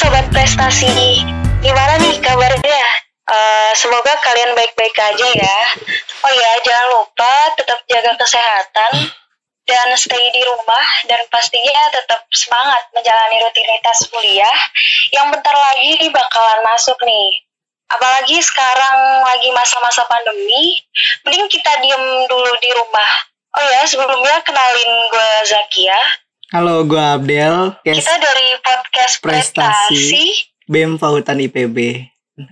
sobat prestasi. Gimana nih kabarnya? Uh, semoga kalian baik-baik aja ya. Oh ya, jangan lupa tetap jaga kesehatan dan stay di rumah dan pastinya tetap semangat menjalani rutinitas kuliah yang bentar lagi bakalan masuk nih. Apalagi sekarang lagi masa-masa pandemi, mending kita diem dulu di rumah. Oh ya, sebelumnya kenalin gue Zakia. Halo, gue Abdel. Kita dari podcast prestasi, prestasi BEM Fahutan IPB.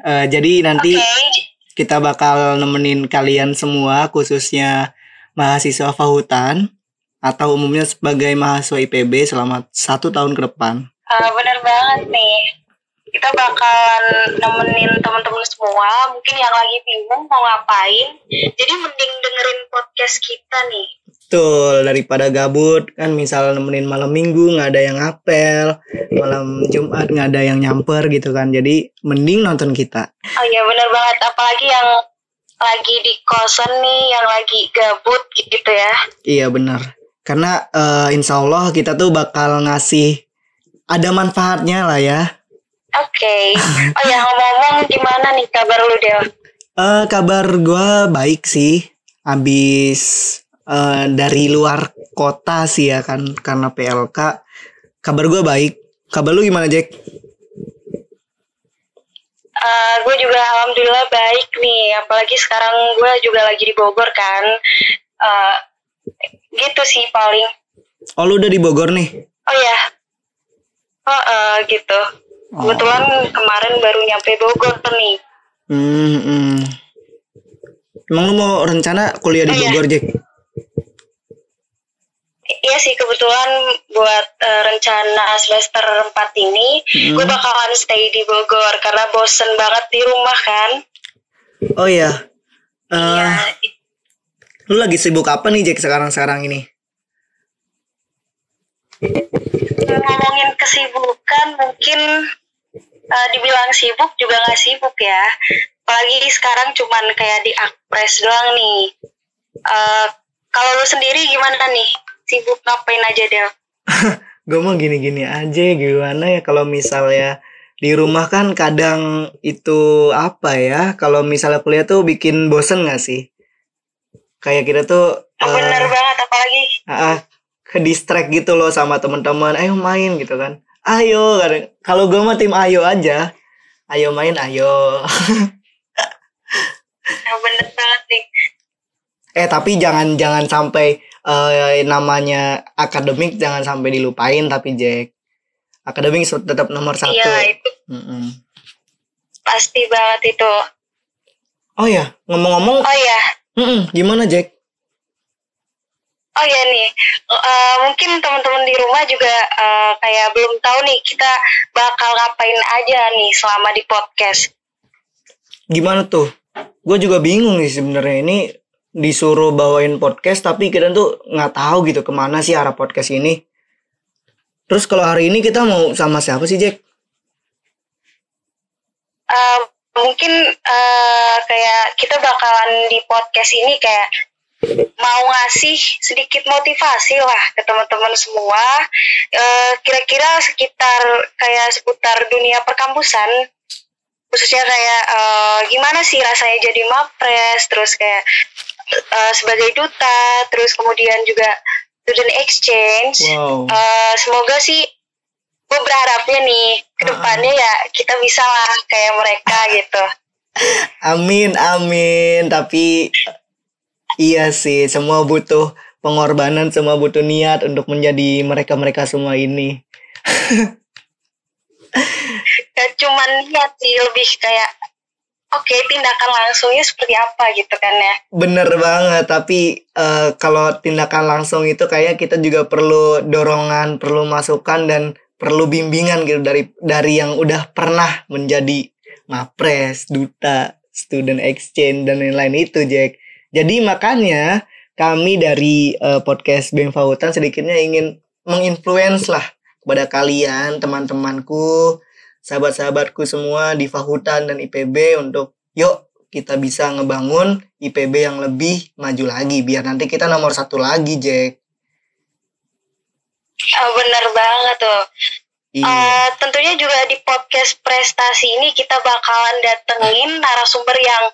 Uh, jadi nanti okay. kita bakal nemenin kalian semua, khususnya mahasiswa Fahutan atau umumnya sebagai mahasiswa IPB selama satu tahun ke depan. Uh, bener banget nih. Kita bakalan nemenin teman-teman semua, mungkin yang lagi bingung mau ngapain. Jadi mending dengerin podcast kita nih. Betul, daripada gabut kan misal nemenin malam minggu nggak ada yang apel, malam Jumat nggak ada yang nyamper gitu kan. Jadi mending nonton kita. Oh iya bener banget, apalagi yang lagi di kosan nih, yang lagi gabut gitu ya. Iya bener. Karena uh, insya Allah kita tuh bakal ngasih ada manfaatnya lah ya. Oke. Okay. Oh ya ngomong-ngomong gimana nih kabar lu Del? Uh, kabar gue baik sih. Abis uh, dari luar kota sih ya kan karena PLK kabar gue baik kabar lu gimana Jack? Uh, eh, gue juga alhamdulillah baik nih apalagi sekarang gue juga lagi di Bogor kan uh, gitu sih paling oh lu udah di Bogor nih oh ya oh uh, gitu. Kebetulan kemarin baru nyampe Bogor nih hmm, hmm. emang lu mau rencana kuliah di oh, Bogor? Jack Iya sih kebetulan buat uh, rencana semester 4 ini hmm. gue bakalan stay di Bogor karena bosen banget di rumah kan. Oh iya. Uh, iya. Lu lagi sibuk apa nih Jack sekarang-sekarang ini? Ngomongin kesibukan mungkin uh, dibilang sibuk juga gak sibuk ya. Apalagi sekarang cuman kayak di akpres doang nih. Uh, kalau lu sendiri gimana nih? sibuk ngapain aja Del? gue mau gini-gini aja gimana ya kalau misalnya di rumah kan kadang itu apa ya kalau misalnya kuliah tuh bikin bosen gak sih kayak kita tuh bener uh, banget apalagi uh, ke distract gitu loh sama teman-teman. Ayo main gitu kan. Ayo kalau gue mah tim ayo aja. Ayo main ayo. Nah, bener banget nih. Eh tapi jangan jangan sampai uh, namanya akademik jangan sampai dilupain tapi Jack. Akademik tetap nomor satu. iya itu. Mm -mm. pasti banget itu. Oh ya ngomong-ngomong oh ya mm -mm, gimana Jack Oh ya nih, uh, mungkin teman-teman di rumah juga uh, kayak belum tahu nih kita bakal ngapain aja nih selama di podcast. Gimana tuh? Gue juga bingung nih sebenarnya ini disuruh bawain podcast tapi kita tuh nggak tahu gitu ke mana sih arah podcast ini. Terus kalau hari ini kita mau sama siapa sih Jack? Uh, mungkin uh, kayak kita bakalan di podcast ini kayak mau ngasih sedikit motivasi lah ke teman-teman semua. Uh, kira-kira sekitar kayak seputar dunia perkampusan khususnya kayak uh, gimana sih rasanya jadi mapres terus kayak uh, sebagai duta, terus kemudian juga student exchange. Wow. Semoga sih gue berharapnya nih ke depannya uh. ya kita bisa lah kayak mereka gitu. Amin, amin. Tapi iya sih, semua butuh pengorbanan, semua butuh niat untuk menjadi mereka-mereka semua ini. Gak cuman niat sih, lebih kayak oke okay, tindakan langsungnya seperti apa gitu kan ya bener banget tapi uh, kalau tindakan langsung itu kayak kita juga perlu dorongan perlu masukan dan perlu bimbingan gitu dari dari yang udah pernah menjadi mapres duta student exchange dan lain-lain itu Jack jadi makanya kami dari uh, podcast BEM Fahutan sedikitnya ingin menginfluence lah kepada kalian teman-temanku sahabat-sahabatku semua di Fahutan dan IPB untuk yuk kita bisa ngebangun IPB yang lebih maju lagi biar nanti kita nomor satu lagi Jack. Oh, bener banget tuh. Iya. Eh, tentunya juga di podcast prestasi ini kita bakalan datengin narasumber yang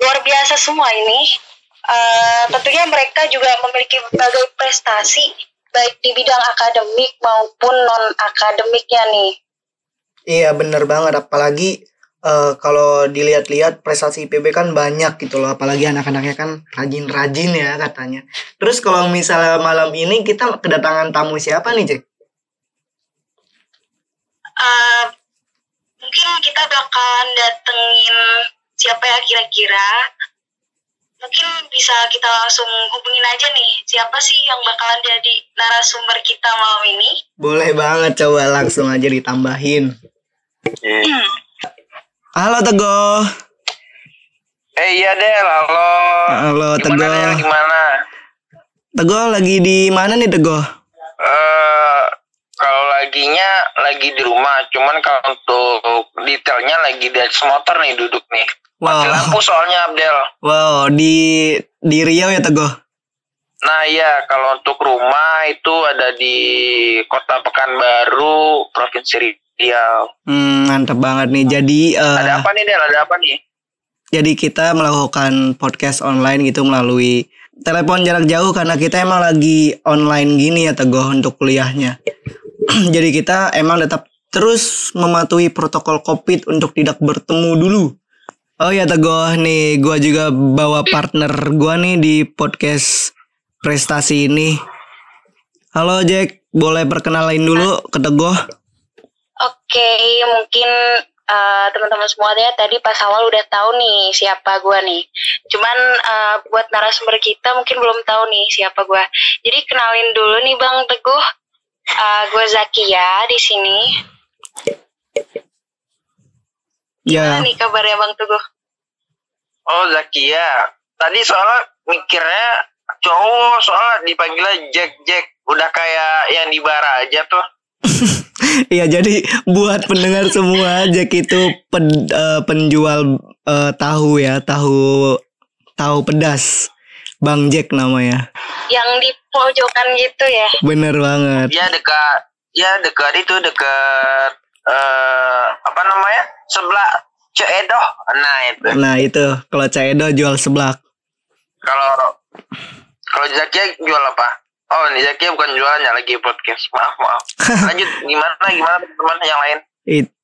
luar biasa semua ini. Eh, tentunya mereka juga memiliki berbagai prestasi baik di bidang akademik maupun non akademiknya nih. Iya bener banget apalagi eh, kalau dilihat-lihat prestasi IPB kan banyak gitu loh apalagi anak-anaknya kan rajin-rajin ya katanya. Terus kalau misalnya malam ini kita kedatangan tamu siapa nih Jack? Eh, mungkin kita bakalan datengin siapa ya kira-kira. Mungkin bisa kita langsung hubungin aja nih siapa sih yang bakalan jadi narasumber kita malam ini. Boleh banget coba langsung aja ditambahin. Halo Teguh. Eh iya Del, halo. Halo Gimana Teguh. Gimana? Teguh lagi di mana nih Teguh? Eh kalau laginya lagi di rumah, cuman kalau untuk detailnya lagi di atas motor nih duduk nih. Mati Wow. lampu soalnya Abdel. Wow, di di Riau ya Teguh. Nah iya, kalau untuk rumah itu ada di Kota Pekanbaru, Provinsi Riau. Hmm, mantep banget nih. Jadi eh, Ada apa nih Del? Ada apa nih? jadi kita melakukan podcast online gitu melalui telepon jarak jauh karena kita emang lagi online gini ya Teguh untuk kuliahnya. jadi kita emang tetap terus mematuhi protokol Covid untuk tidak bertemu dulu. Oh ya Teguh nih, gua juga bawa partner gua nih di podcast prestasi ini. Halo Jack, boleh perkenalin dulu ke Teguh? Oke, mungkin eh, teman-teman semua ya tadi pas awal udah tahu nih siapa gua nih. Cuman eh, buat narasumber kita mungkin belum tahu nih siapa gua. Jadi kenalin dulu nih Bang Teguh. Eh, gua Zakia di sini. Ya. Gimana nih kabarnya Bang Teguh? Oh Zakia. Tadi soalnya mikirnya cowok soalnya dipanggilnya Jack Jack. Udah kayak yang di bara aja tuh. Iya jadi buat pendengar semua Jack itu pen- eh, penjual eh, tahu ya tahu tahu pedas Bang Jack namanya Yang di pojokan gitu ya. bener banget Ya dekat, ya dekat itu dekat eh apa namanya sebelah Ceedoh. Nah itu. nah itu kalau Caedo jual seblak Kalau kalau Zakia jual apa? Oh ini Zakia bukan jualannya lagi podcast. Maaf maaf. Lanjut gimana gimana teman yang lain? It-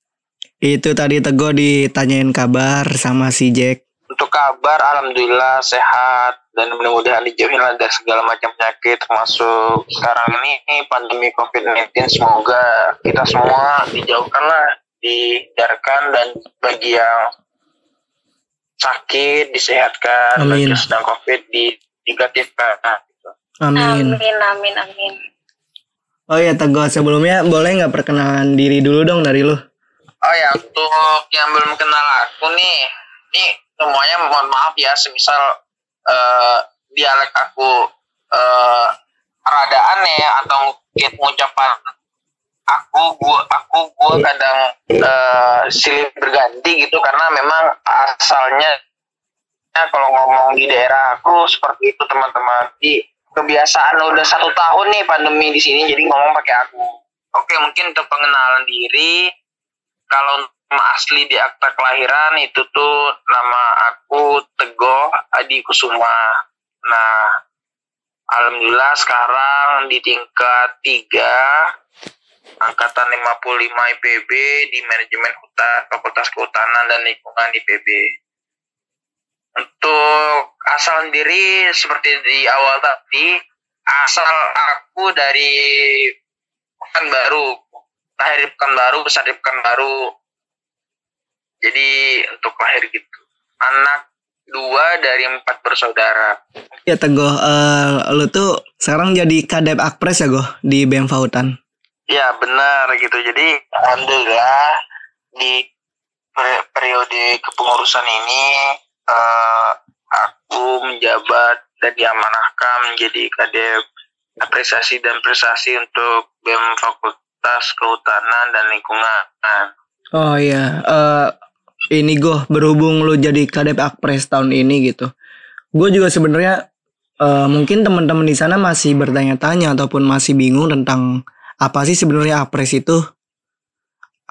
itu tadi Teguh ditanyain kabar sama si Jack Untuk kabar alhamdulillah sehat dan mudah-mudahan dijauhin lah dari segala macam penyakit termasuk sekarang ini pandemi COVID-19 semoga kita semua dijauhkan lah dihindarkan dan bagi yang sakit disehatkan bagi Amin. yang sedang COVID di negatifkan gitu. Amin Amin amin amin. Oh ya Teguh sebelumnya boleh nggak perkenalan diri dulu dong dari lu Oh ya, untuk yang belum kenal aku nih, nih semuanya mohon maaf ya, semisal eh, dialek aku eh, rada aneh atau mungkin pengucapan aku, gua, aku, gua kadang eh, silih berganti gitu karena memang asalnya ya, kalau ngomong di daerah aku seperti itu teman-teman. Di kebiasaan udah satu tahun nih pandemi di sini, jadi ngomong pakai aku. Oke, mungkin untuk pengenalan diri, kalau asli di akta kelahiran itu tuh nama aku Tegoh Adi Kusuma. Nah, alhamdulillah sekarang di tingkat 3 angkatan 55 IPB di manajemen hutan Fakultas Kehutanan dan Lingkungan IPB. Untuk asal sendiri seperti di awal tadi, asal aku dari Pekanbaru, lahir di Pekanbaru, besar di Pekanbaru. Jadi untuk lahir gitu. Anak dua dari empat bersaudara. ya Teguh eh, lu tuh sekarang jadi kadep akpres ya Goh di BEM Fahutan Ya benar gitu. Jadi alhamdulillah di peri- periode kepengurusan ini eh, aku menjabat dan diamanahkan menjadi kadep apresiasi dan prestasi untuk BEM Fakultas Kehutanan dan Lingkungan. Oh iya, eh ini gue berhubung lu jadi kadep akpres tahun ini gitu. Gue juga sebenarnya eh mungkin teman-teman di sana masih bertanya-tanya ataupun masih bingung tentang apa sih sebenarnya akpres itu.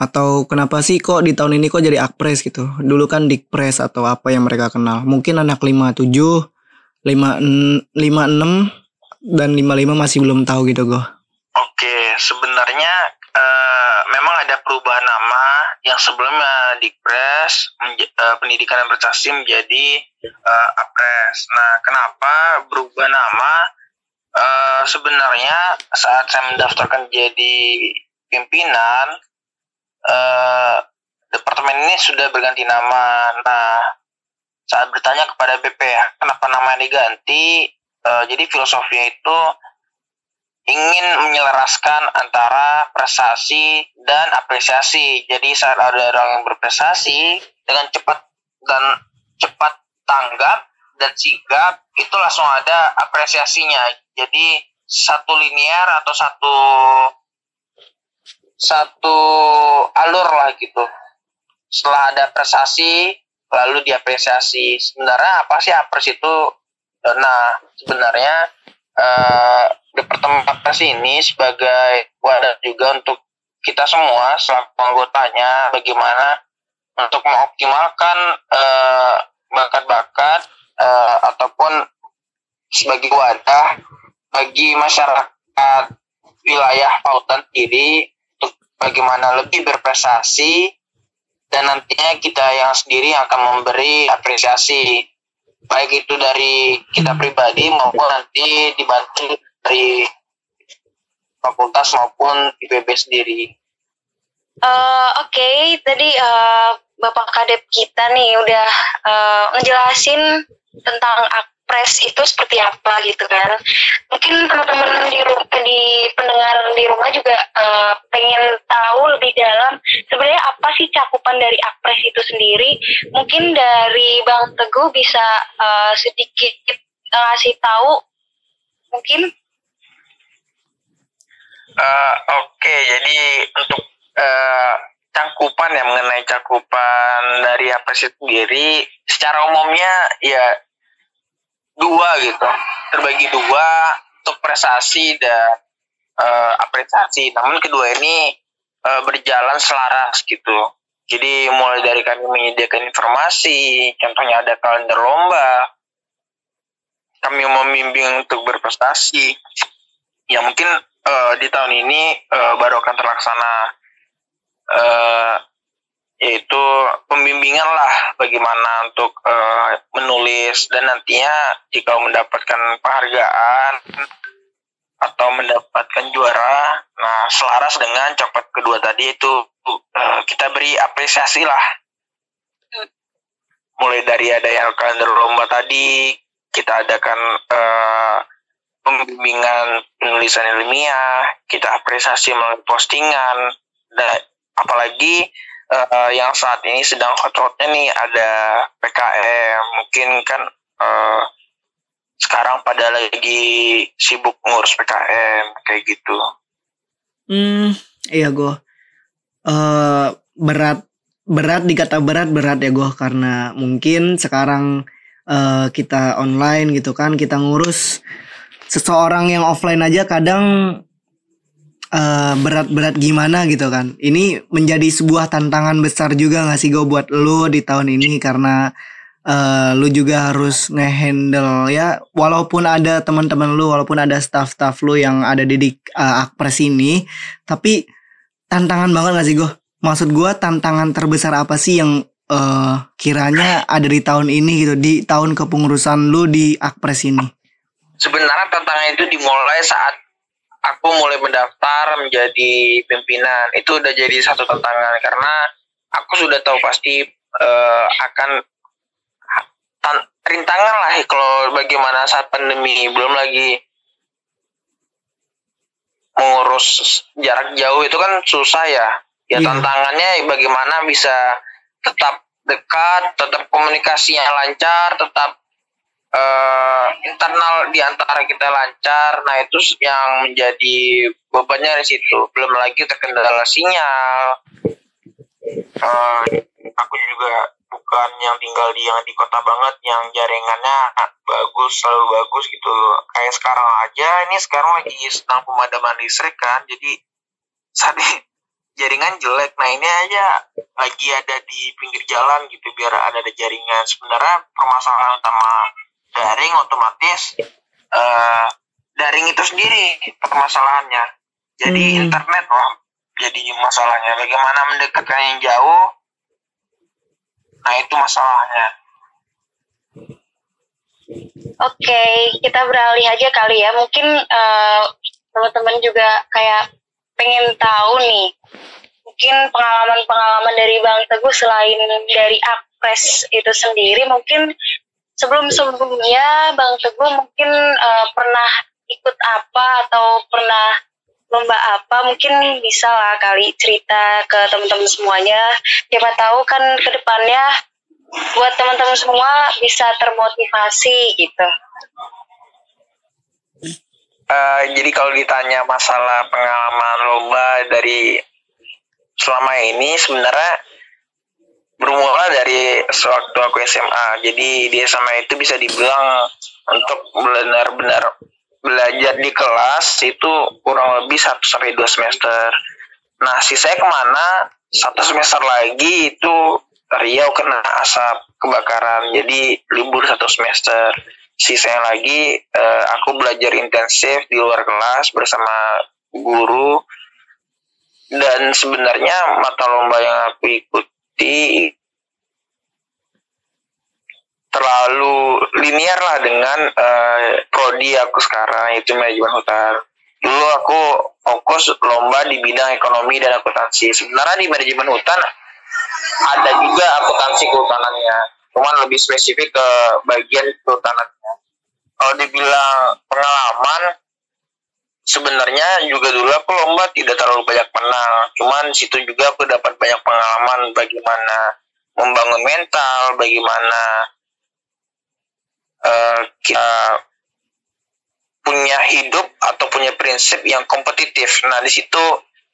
atau kenapa sih kok di tahun ini kok jadi akpres gitu dulu kan dikpres atau apa yang mereka kenal mungkin anak 57 56 dan 55 masih belum tahu gitu gue oke sebenarnya uh, memang ada perubahan nama yang sebelumnya dikpres uh, pendidikan dan prestasi menjadi uh, apres. Nah kenapa berubah nama? Uh, sebenarnya saat saya mendaftarkan jadi pimpinan uh, departemen ini sudah berganti nama. Nah, saat bertanya kepada BPH kenapa namanya diganti, uh, jadi filosofinya itu ingin menyelaraskan antara prestasi dan apresiasi. Jadi saat ada orang yang berprestasi dengan cepat dan cepat tanggap dan sigap itu langsung ada apresiasinya. Jadi satu linear atau satu satu alur lah gitu setelah ada prestasi lalu diapresiasi sebenarnya apa sih apres itu nah sebenarnya uh, departemen apres ini sebagai wadah juga untuk kita semua selaku anggotanya bagaimana untuk mengoptimalkan uh, bakat-bakat uh, ataupun sebagai wadah bagi masyarakat wilayah Pautan sendiri bagaimana lebih berprestasi dan nantinya kita yang sendiri akan memberi apresiasi baik itu dari kita pribadi maupun nanti dibantu dari fakultas maupun IPB sendiri. Uh, Oke, okay. tadi uh, Bapak Kadep kita nih udah uh, ngejelasin tentang press itu seperti apa gitu kan mungkin teman-teman di di pendengar di rumah juga uh, pengen tahu lebih dalam sebenarnya apa sih cakupan dari akpres itu sendiri mungkin dari bang teguh bisa uh, sedikit ngasih tahu mungkin uh, oke okay, jadi untuk uh, cakupan ya mengenai cakupan dari apres itu sendiri secara umumnya ya dua gitu. Terbagi dua untuk prestasi dan uh, apresiasi. Namun kedua ini uh, berjalan selaras gitu. Jadi mulai dari kami menyediakan informasi contohnya ada kalender lomba kami membimbing untuk berprestasi. Ya mungkin uh, di tahun ini uh, baru akan terlaksana. Uh, yaitu pembimbingan lah bagaimana untuk uh, menulis. Dan nantinya jika mendapatkan penghargaan atau mendapatkan juara nah selaras dengan coklat kedua tadi itu uh, kita beri apresiasi lah. Mulai dari ada yang kalender lomba tadi kita adakan uh, pembimbingan penulisan ilmiah kita apresiasi melalui postingan dan apalagi uh, yang saat ini sedang hot-hotnya nih ada PKM mungkin kan uh, sekarang pada lagi sibuk ngurus PKM kayak gitu. Hmm, iya gue uh, berat berat dikata berat berat ya gue karena mungkin sekarang uh, kita online gitu kan kita ngurus seseorang yang offline aja kadang eh, berat-berat gimana gitu kan. Ini menjadi sebuah tantangan besar juga gak sih gue buat lo di tahun ini? Karena uh, lu juga harus ngehandle ya walaupun ada teman-teman lu walaupun ada staff-staff lu yang ada di uh, akpres ini tapi tantangan banget gak sih gue maksud gue tantangan terbesar apa sih yang uh, kiranya ada di tahun ini gitu di tahun kepengurusan lu di akpres ini sebenarnya tantangan itu dimulai saat aku mulai mendaftar menjadi pimpinan. Itu udah jadi satu tantangan karena aku sudah tahu pasti uh, akan rintangan lah kalau bagaimana saat pandemi. Belum lagi mengurus jarak jauh itu kan susah ya. Ya yeah. tantangannya bagaimana bisa tetap dekat tetap komunikasinya lancar tetap uh, internal di antara kita lancar, nah itu yang menjadi bebannya di situ. Belum lagi terkendala sinyal. Uh, aku juga bukan yang tinggal di yang di kota banget, yang jaringannya bagus, selalu bagus gitu. Kayak sekarang aja, ini sekarang lagi sedang pemadaman listrik kan, jadi saat jaringan jelek nah ini aja lagi ada di pinggir jalan gitu biar ada ada jaringan sebenarnya permasalahan utama daring otomatis uh, daring itu sendiri permasalahannya jadi hmm. internet lah jadi masalahnya bagaimana mendekatkan yang jauh nah itu masalahnya Oke, okay, kita beralih aja kali ya. Mungkin uh, teman-teman juga kayak pengen tahu nih mungkin pengalaman-pengalaman dari Bang Teguh selain dari Akpres itu sendiri mungkin sebelum-sebelumnya Bang Teguh mungkin uh, pernah ikut apa atau pernah lomba apa? Mungkin bisa lah kali cerita ke teman-teman semuanya. Siapa tahu kan ke depannya buat teman-teman semua bisa termotivasi gitu. Uh, jadi kalau ditanya masalah pengalaman lomba dari selama ini sebenarnya bermula dari sewaktu aku SMA. Jadi di SMA itu bisa dibilang untuk benar-benar belajar di kelas itu kurang lebih satu sampai dua semester. Nah, sisanya ke mana? Satu semester lagi itu Riau kena asap kebakaran, jadi libur satu semester sisanya lagi uh, aku belajar intensif di luar kelas bersama guru dan sebenarnya mata lomba yang aku ikuti terlalu linear lah dengan uh, prodi aku sekarang itu manajemen hutan. Dulu aku fokus lomba di bidang ekonomi dan akuntansi. Sebenarnya di manajemen hutan ada juga akuntansi kehutanannya. Cuman lebih spesifik ke bagian kehutanannya. Kalau dibilang pengalaman sebenarnya juga dulu aku lomba tidak terlalu banyak menang. Cuman situ juga aku dapat banyak pengalaman bagaimana membangun mental bagaimana uh, kita punya hidup atau punya prinsip yang kompetitif. Nah di situ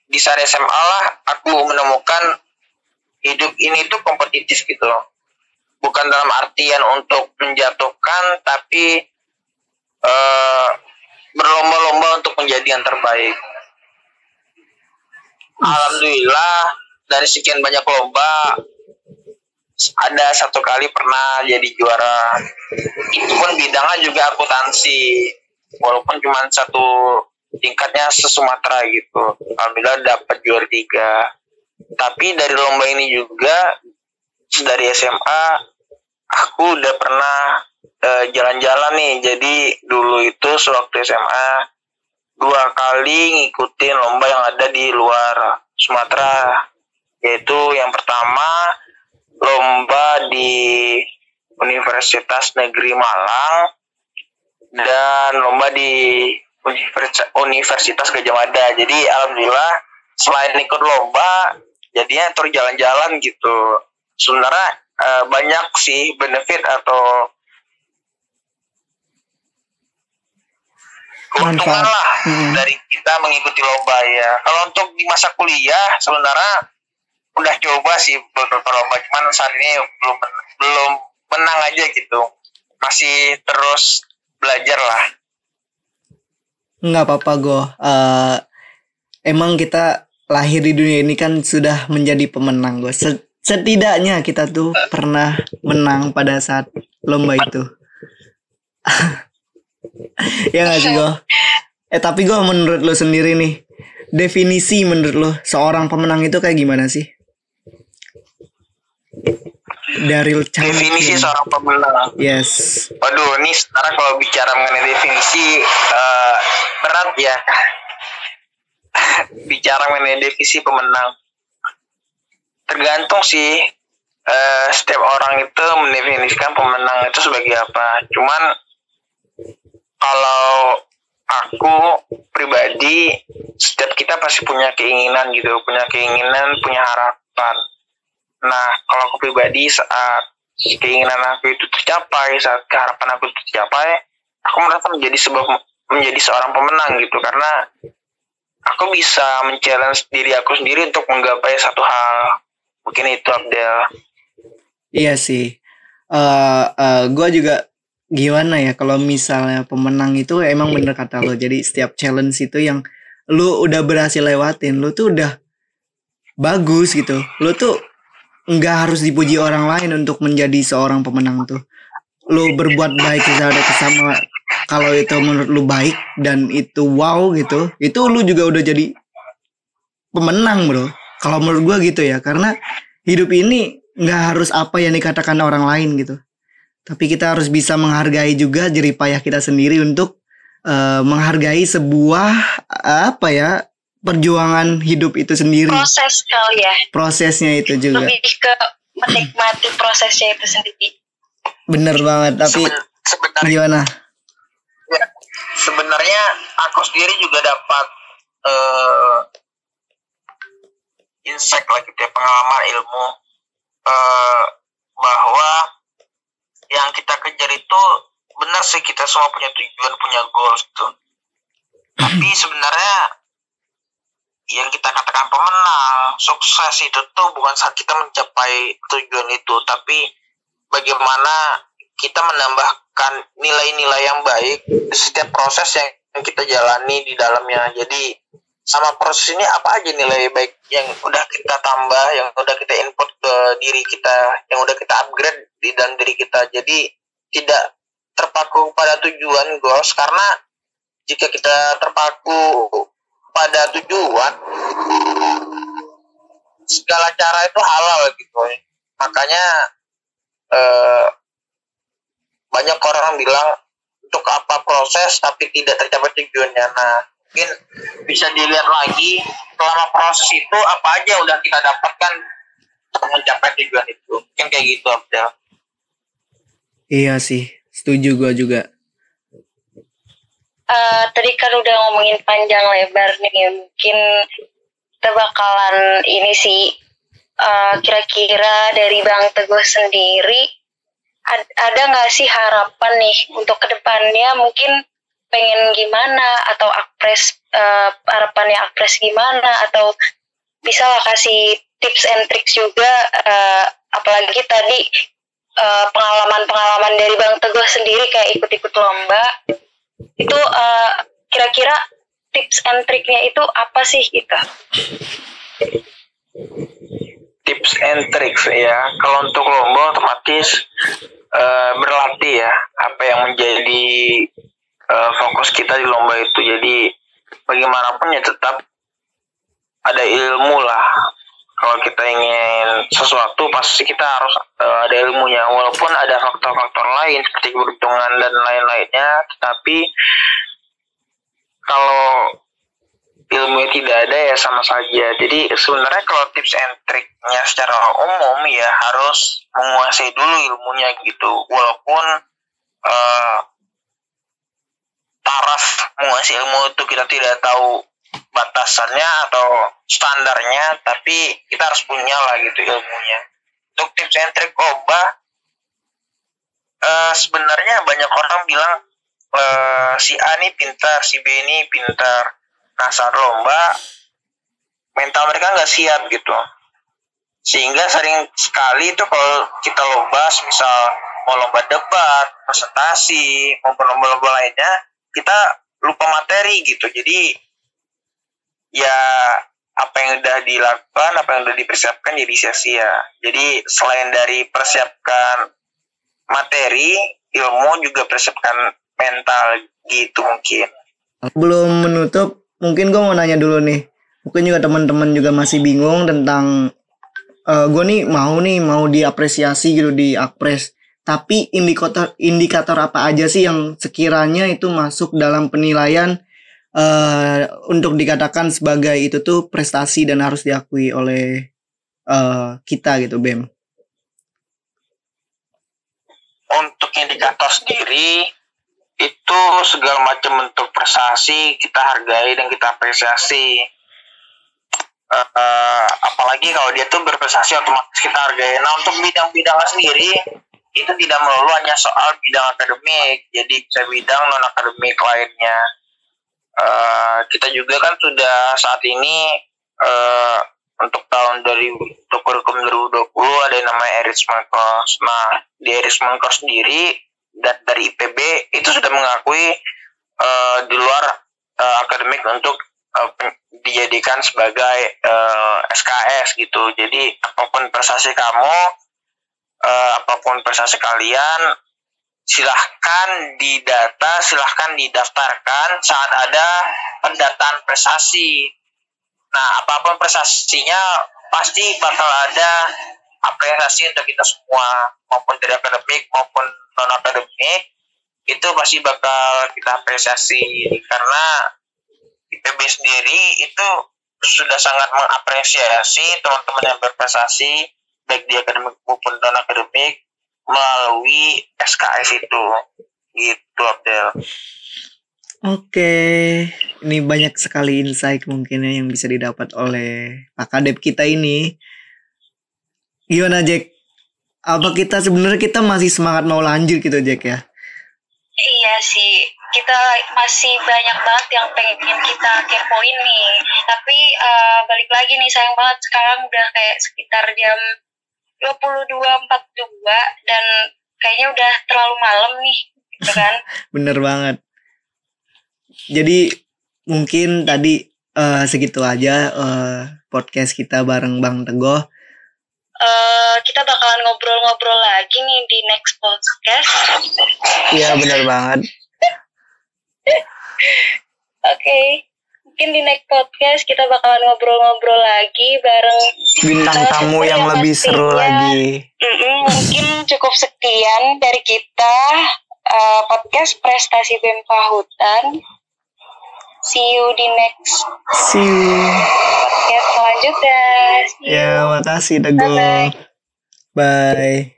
di saat SMA lah aku menemukan hidup ini tuh kompetitif gitu loh. Bukan dalam artian untuk menjatuhkan tapi uh, berlomba-lomba untuk menjadi yang terbaik. Alhamdulillah dari sekian banyak lomba ada satu kali pernah jadi juara. Itu pun bidangnya juga akuntansi. Walaupun cuma satu tingkatnya se Sumatera gitu. Alhamdulillah dapat juara tiga. Tapi dari lomba ini juga dari SMA aku udah pernah eh, jalan-jalan nih. Jadi dulu itu sewaktu SMA dua kali ngikutin lomba yang ada di luar Sumatera. Yaitu yang pertama lomba di Universitas Negeri Malang dan lomba di Universitas Gajah Mada. Jadi alhamdulillah selain ikut lomba jadinya terus jalan-jalan gitu. Sebenarnya uh, banyak sih benefit atau keuntungan lah hmm. dari kita mengikuti lomba ya. Kalau untuk di masa kuliah sebenarnya udah coba sih beberapa lomba cuman saat ini belum belum menang aja gitu masih terus belajar lah nggak apa-apa go uh, emang kita lahir di dunia ini kan sudah menjadi pemenang gue. Setidaknya kita tuh pernah menang pada saat lomba itu. ya gak sih gue? Eh tapi gue menurut lo sendiri nih, definisi menurut lo seorang pemenang itu kayak gimana sih? Dari definisi seorang pemenang. Yes. Waduh, ini sekarang kalau bicara mengenai definisi uh, berat ya. Bicara mengenai divisi pemenang. Tergantung sih uh, setiap orang itu mendefinisikan pemenang itu sebagai apa. Cuman kalau aku pribadi setiap kita pasti punya keinginan gitu punya keinginan punya harapan nah kalau aku pribadi saat keinginan aku itu tercapai saat keharapan aku itu tercapai aku merasa menjadi sebuah menjadi seorang pemenang gitu. Karena aku bisa men-challenge diri aku sendiri untuk menggapai satu hal. Mungkin itu Abdel. Iya sih. Uh, eh, uh, eh, gue juga gimana ya kalau misalnya pemenang itu emang bener kata lo. Jadi setiap challenge itu yang lu udah berhasil lewatin lu tuh udah bagus gitu. Lo tuh nggak harus dipuji orang lain untuk menjadi seorang pemenang tuh. Lo berbuat baik kepada sama kalau itu menurut lu baik dan itu wow gitu itu lu juga udah jadi pemenang bro. Kalau menurut gua gitu ya karena hidup ini nggak harus apa yang dikatakan orang lain gitu. Tapi kita harus bisa menghargai juga jeripayah kita sendiri untuk uh, menghargai sebuah apa ya perjuangan hidup itu sendiri. Proses kali ya. Prosesnya itu juga. Lebih ke menikmati prosesnya itu sendiri. Bener banget tapi sebenarnya gimana? Ya, sebenarnya aku sendiri juga dapat uh, insight lah gitu ya pengalaman ilmu uh, bahwa yang kita kejar itu benar sih kita semua punya tujuan punya goals gitu. Tapi sebenarnya yang kita katakan pemenang sukses itu tuh bukan saat kita mencapai tujuan itu tapi bagaimana kita menambahkan nilai-nilai yang baik di setiap proses yang kita jalani di dalamnya. Jadi sama proses ini apa aja nilai baik yang udah kita tambah yang udah kita input ke diri kita yang udah kita upgrade di dalam diri kita. Jadi tidak terpaku pada tujuan goals karena jika kita terpaku pada tujuan. Segala cara itu halal gitu. Makanya eh, banyak orang bilang untuk apa proses tapi tidak tercapai tujuannya? Nah mungkin bisa dilihat lagi selama proses itu apa aja udah kita dapatkan untuk mencapai tujuan itu. Mungkin kayak gitu Abdel. Iya sih setuju gua juga uh, tadi kan udah ngomongin panjang lebar nih mungkin kita bakalan ini sih kira kira-kira dari Bang Teguh sendiri ad, ada nggak sih harapan nih untuk ke depannya? Mungkin pengen gimana? Atau akpres uh, harapannya akpres gimana? Atau bisa lah kasih tips and tricks juga uh, apalagi tadi pengalaman-pengalaman uh, dari Bang Teguh sendiri kayak ikut-ikut lomba itu uh, kira-kira tips and triknya itu apa sih kita? Tips and tricks ya. Kalau untuk lomba otomatis uh, berlatih ya. Apa yang menjadi uh, fokus kita di lomba itu. Jadi bagaimanapun ya tetap ada ilmu lah. Kalau kita ingin sesuatu pasti kita harus uh, ada ilmunya. Walaupun ada faktor-faktor lain seperti keberuntungan dan lain-lainnya, tetapi kalau ilmu tidak ada ya sama saja. Jadi sebenarnya kalau tips and triknya secara umum ya harus menguasai dulu ilmunya gitu. Walaupun uh, taraf menguasai ilmu itu kita tidak tahu batasannya atau standarnya, tapi kita harus punya lah gitu ilmunya. Untuk tips and trik oba, uh, sebenarnya banyak orang bilang uh, si A ini pintar, si B ini pintar Nah saat lomba mental mereka nggak siap gitu. Sehingga sering sekali itu kalau kita lomba, misal mau lomba debat, presentasi, maupun lomba-lomba lainnya, kita lupa materi gitu. Jadi ya apa yang udah dilakukan, apa yang udah dipersiapkan jadi sia-sia. Jadi selain dari persiapkan materi, ilmu juga persiapkan mental gitu mungkin. Belum menutup mungkin gue mau nanya dulu nih mungkin juga teman-teman juga masih bingung tentang uh, eh, gue nih mau nih mau diapresiasi gitu di akpres tapi indikator indikator apa aja sih yang sekiranya itu masuk dalam penilaian uh, untuk dikatakan sebagai itu tuh prestasi dan harus diakui oleh uh, kita gitu bem. Untuk indikator sendiri itu segala macam bentuk prestasi kita hargai dan kita apresiasi. Uh, apalagi kalau dia tuh berprestasi otomatis kita hargai. Nah untuk bidang-bidangnya sendiri itu tidak melulu hanya soal bidang akademik. Jadi bisa bidang non akademik lainnya uh, kita juga kan sudah saat ini uh, untuk tahun dari kurikulum 2020 ada yang namanya Erisman Course nah di Erisman Course sendiri dan dari IPB itu sudah mengakui uh, di luar uh, akademik untuk dijadikan sebagai uh, SKS gitu. Jadi apa pun prestasi kamu, uh, apa pun prestasi kalian, silahkan didata, silahkan didaftarkan saat ada pendataan prestasi. Nah, apa pun prestasinya pasti bakal ada apresiasi untuk kita semua, maupun dari akademik maupun non akademik itu pasti bakal kita apresiasi karena IPB sendiri itu sudah sangat mengapresiasi teman-teman yang berprestasi baik di akademik maupun non akademik melalui SKS itu gitu Abdel. Oke, ini banyak sekali insight mungkin ya yang bisa didapat oleh Pak Kadep kita ini. Gimana Jack? Apa kita sebenarnya kita masih semangat mau lanjut gitu Jack ya? Iya sih, kita masih banyak banget yang pengen kita kepoin nih. Tapi uh, balik lagi nih sayang banget sekarang udah kayak sekitar jam 22.42 dan kayaknya udah terlalu malam nih, gitu kan? Bener banget. Jadi mungkin tadi uh, segitu aja uh, podcast kita bareng Bang Teguh uh, kita bakalan ngobrol-ngobrol lagi nih di next podcast. Iya benar banget. Oke, okay. Mungkin di next podcast kita bakalan ngobrol-ngobrol lagi bareng bintang tamu yang, yang lebih seru lagi. Mm -mm, mungkin cukup sekian dari kita uh, podcast prestasi BEM Hutan. See you di next See you. podcast selanjutnya. Ya, makasih Dago. Bye. -bye. Bye.